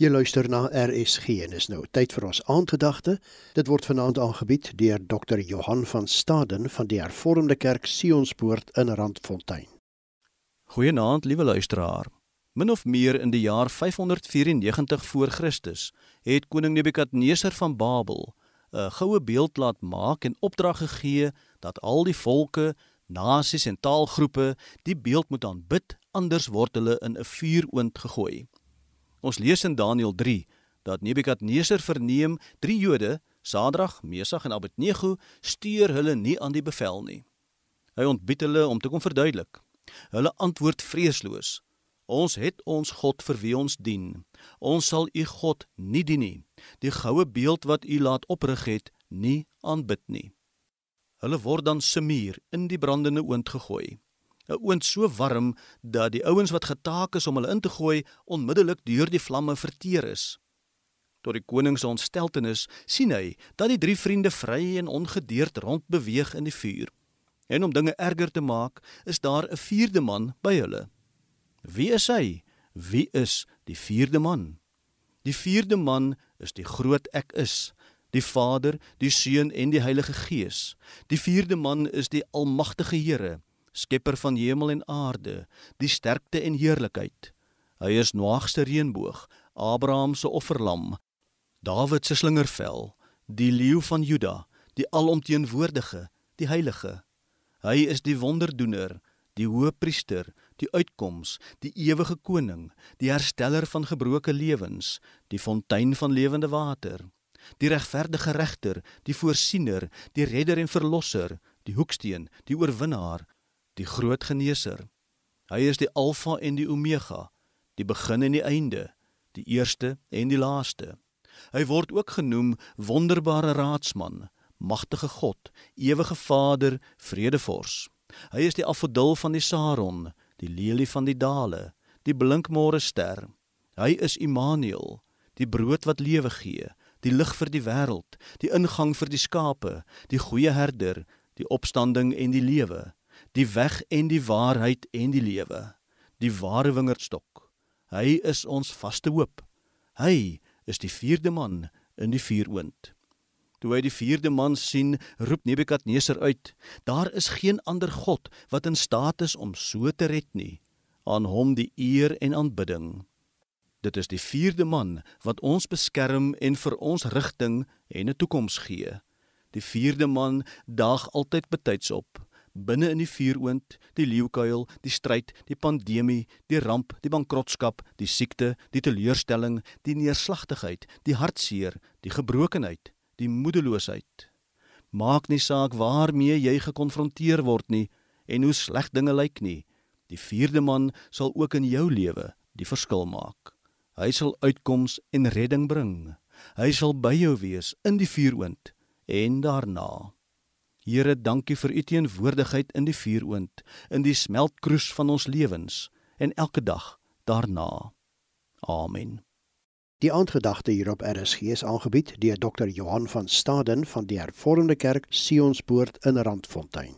Jy luister na RSG en is nou tyd vir ons aandgedagte. Dit word vanaand aangebied deur Dr. Johan van Staden van die Hervormde Kerk Sionspoort in Randfontein. Goeienaand, liewe luisteraar. Min of meer in die jaar 594 voor Christus het koning Nebukadneser van Babel 'n goue beeld laat maak en opdrag gegee dat al die volke, nasies en taalgroepe die beeld moet aanbid, anders word hulle in 'n vuuroond gegooi. Ons lees in Daniël 3 dat Nebukadneser verneem drie Jode, Sadrag, Mesach en Abednego, stuur hulle nie aan die bevel nie. Hy ontbied hulle om te kom verduidelik. Hulle antwoord vreesloos: Ons het ons God vir wie ons dien. Ons sal u God nie dien nie. Die goue beeld wat u laat oprig het, nie aanbid nie. Hulle word dan semier in die brandende oond gegooi. 'n oond so warm dat die ouens wat getaak is om hulle in te gooi onmiddellik deur die vlamme verteer is. Tot die koning se ontsteltenis sien hy dat die drie vriende vry en ongedeerd rond beweeg in die vuur. En om dinge erger te maak, is daar 'n vierde man by hulle. Wie is hy? Wie is die vierde man? Die vierde man is die groot ek is, die Vader, die Seun en die Heilige Gees. Die vierde man is die almagtige Here skepper van hemel en aarde, die sterkte en heerlikheid. Hy is Noag se reënboog, Abraham se offerlam, Dawid se slingervel, die leeu van Juda, die alomteenwoordige, die heilige. Hy is die wonderdoener, die hoëpriester, die uitkoms, die ewige koning, die hersteller van gebroke lewens, die fontein van lewende water, die regverdige regter, die voorsiener, die redder en verlosser, die hoeksteen, die oorwinnaar, die groot geneeser. Hy is die Alfa en die Omega, die begin en die einde, die eerste en die laaste. Hy word ook genoem wonderbare raadsman, magtige God, ewige Vader, vredevors. Hy is die afdol van die Saron, die lelie van die dale, die blinkmôre ster. Hy is Immanuel, die brood wat lewe gee, die lig vir die wêreld, die ingang vir die skape, die goeie herder, die opstanding en die lewe die weg en die waarheid en die lewe, die ware wingerdstok. Hy is ons vaste hoop. Hy is die vierde man in die vuuroond. Toe hy die vierde man sien, roep Nebukadneser uit: Daar is geen ander god wat in staat is om so te red nie. Aan hom die eer en aanbidding. Dit is die vierde man wat ons beskerm en vir ons rigting en 'n toekoms gee. Die vierde man daag altyd betyds op binne in die vuuroond, die leeukuil, die stryd, die pandemie, die ramp, die bankrotskap, die siekte, die teleurstelling, die neerslagtigheid, die hartseer, die gebrokenheid, die moedeloosheid. Maak nie saak waarmee jy gekonfronteer word nie en hoe sleg dinge lyk nie. Die vierde man sal ook in jou lewe die verskil maak. Hy sal uitkoms en redding bring. Hy sal by jou wees in die vuuroond en daarna. Here, dankie vir u teenwoordigheid in die vuuroond, in die smeltkroes van ons lewens en elke dag daarna. Amen. Die aandgedagte hier op RSG is aangebied deur Dr. Johan van Staden van die Hervormde Kerk Sionspoort in Randfontein.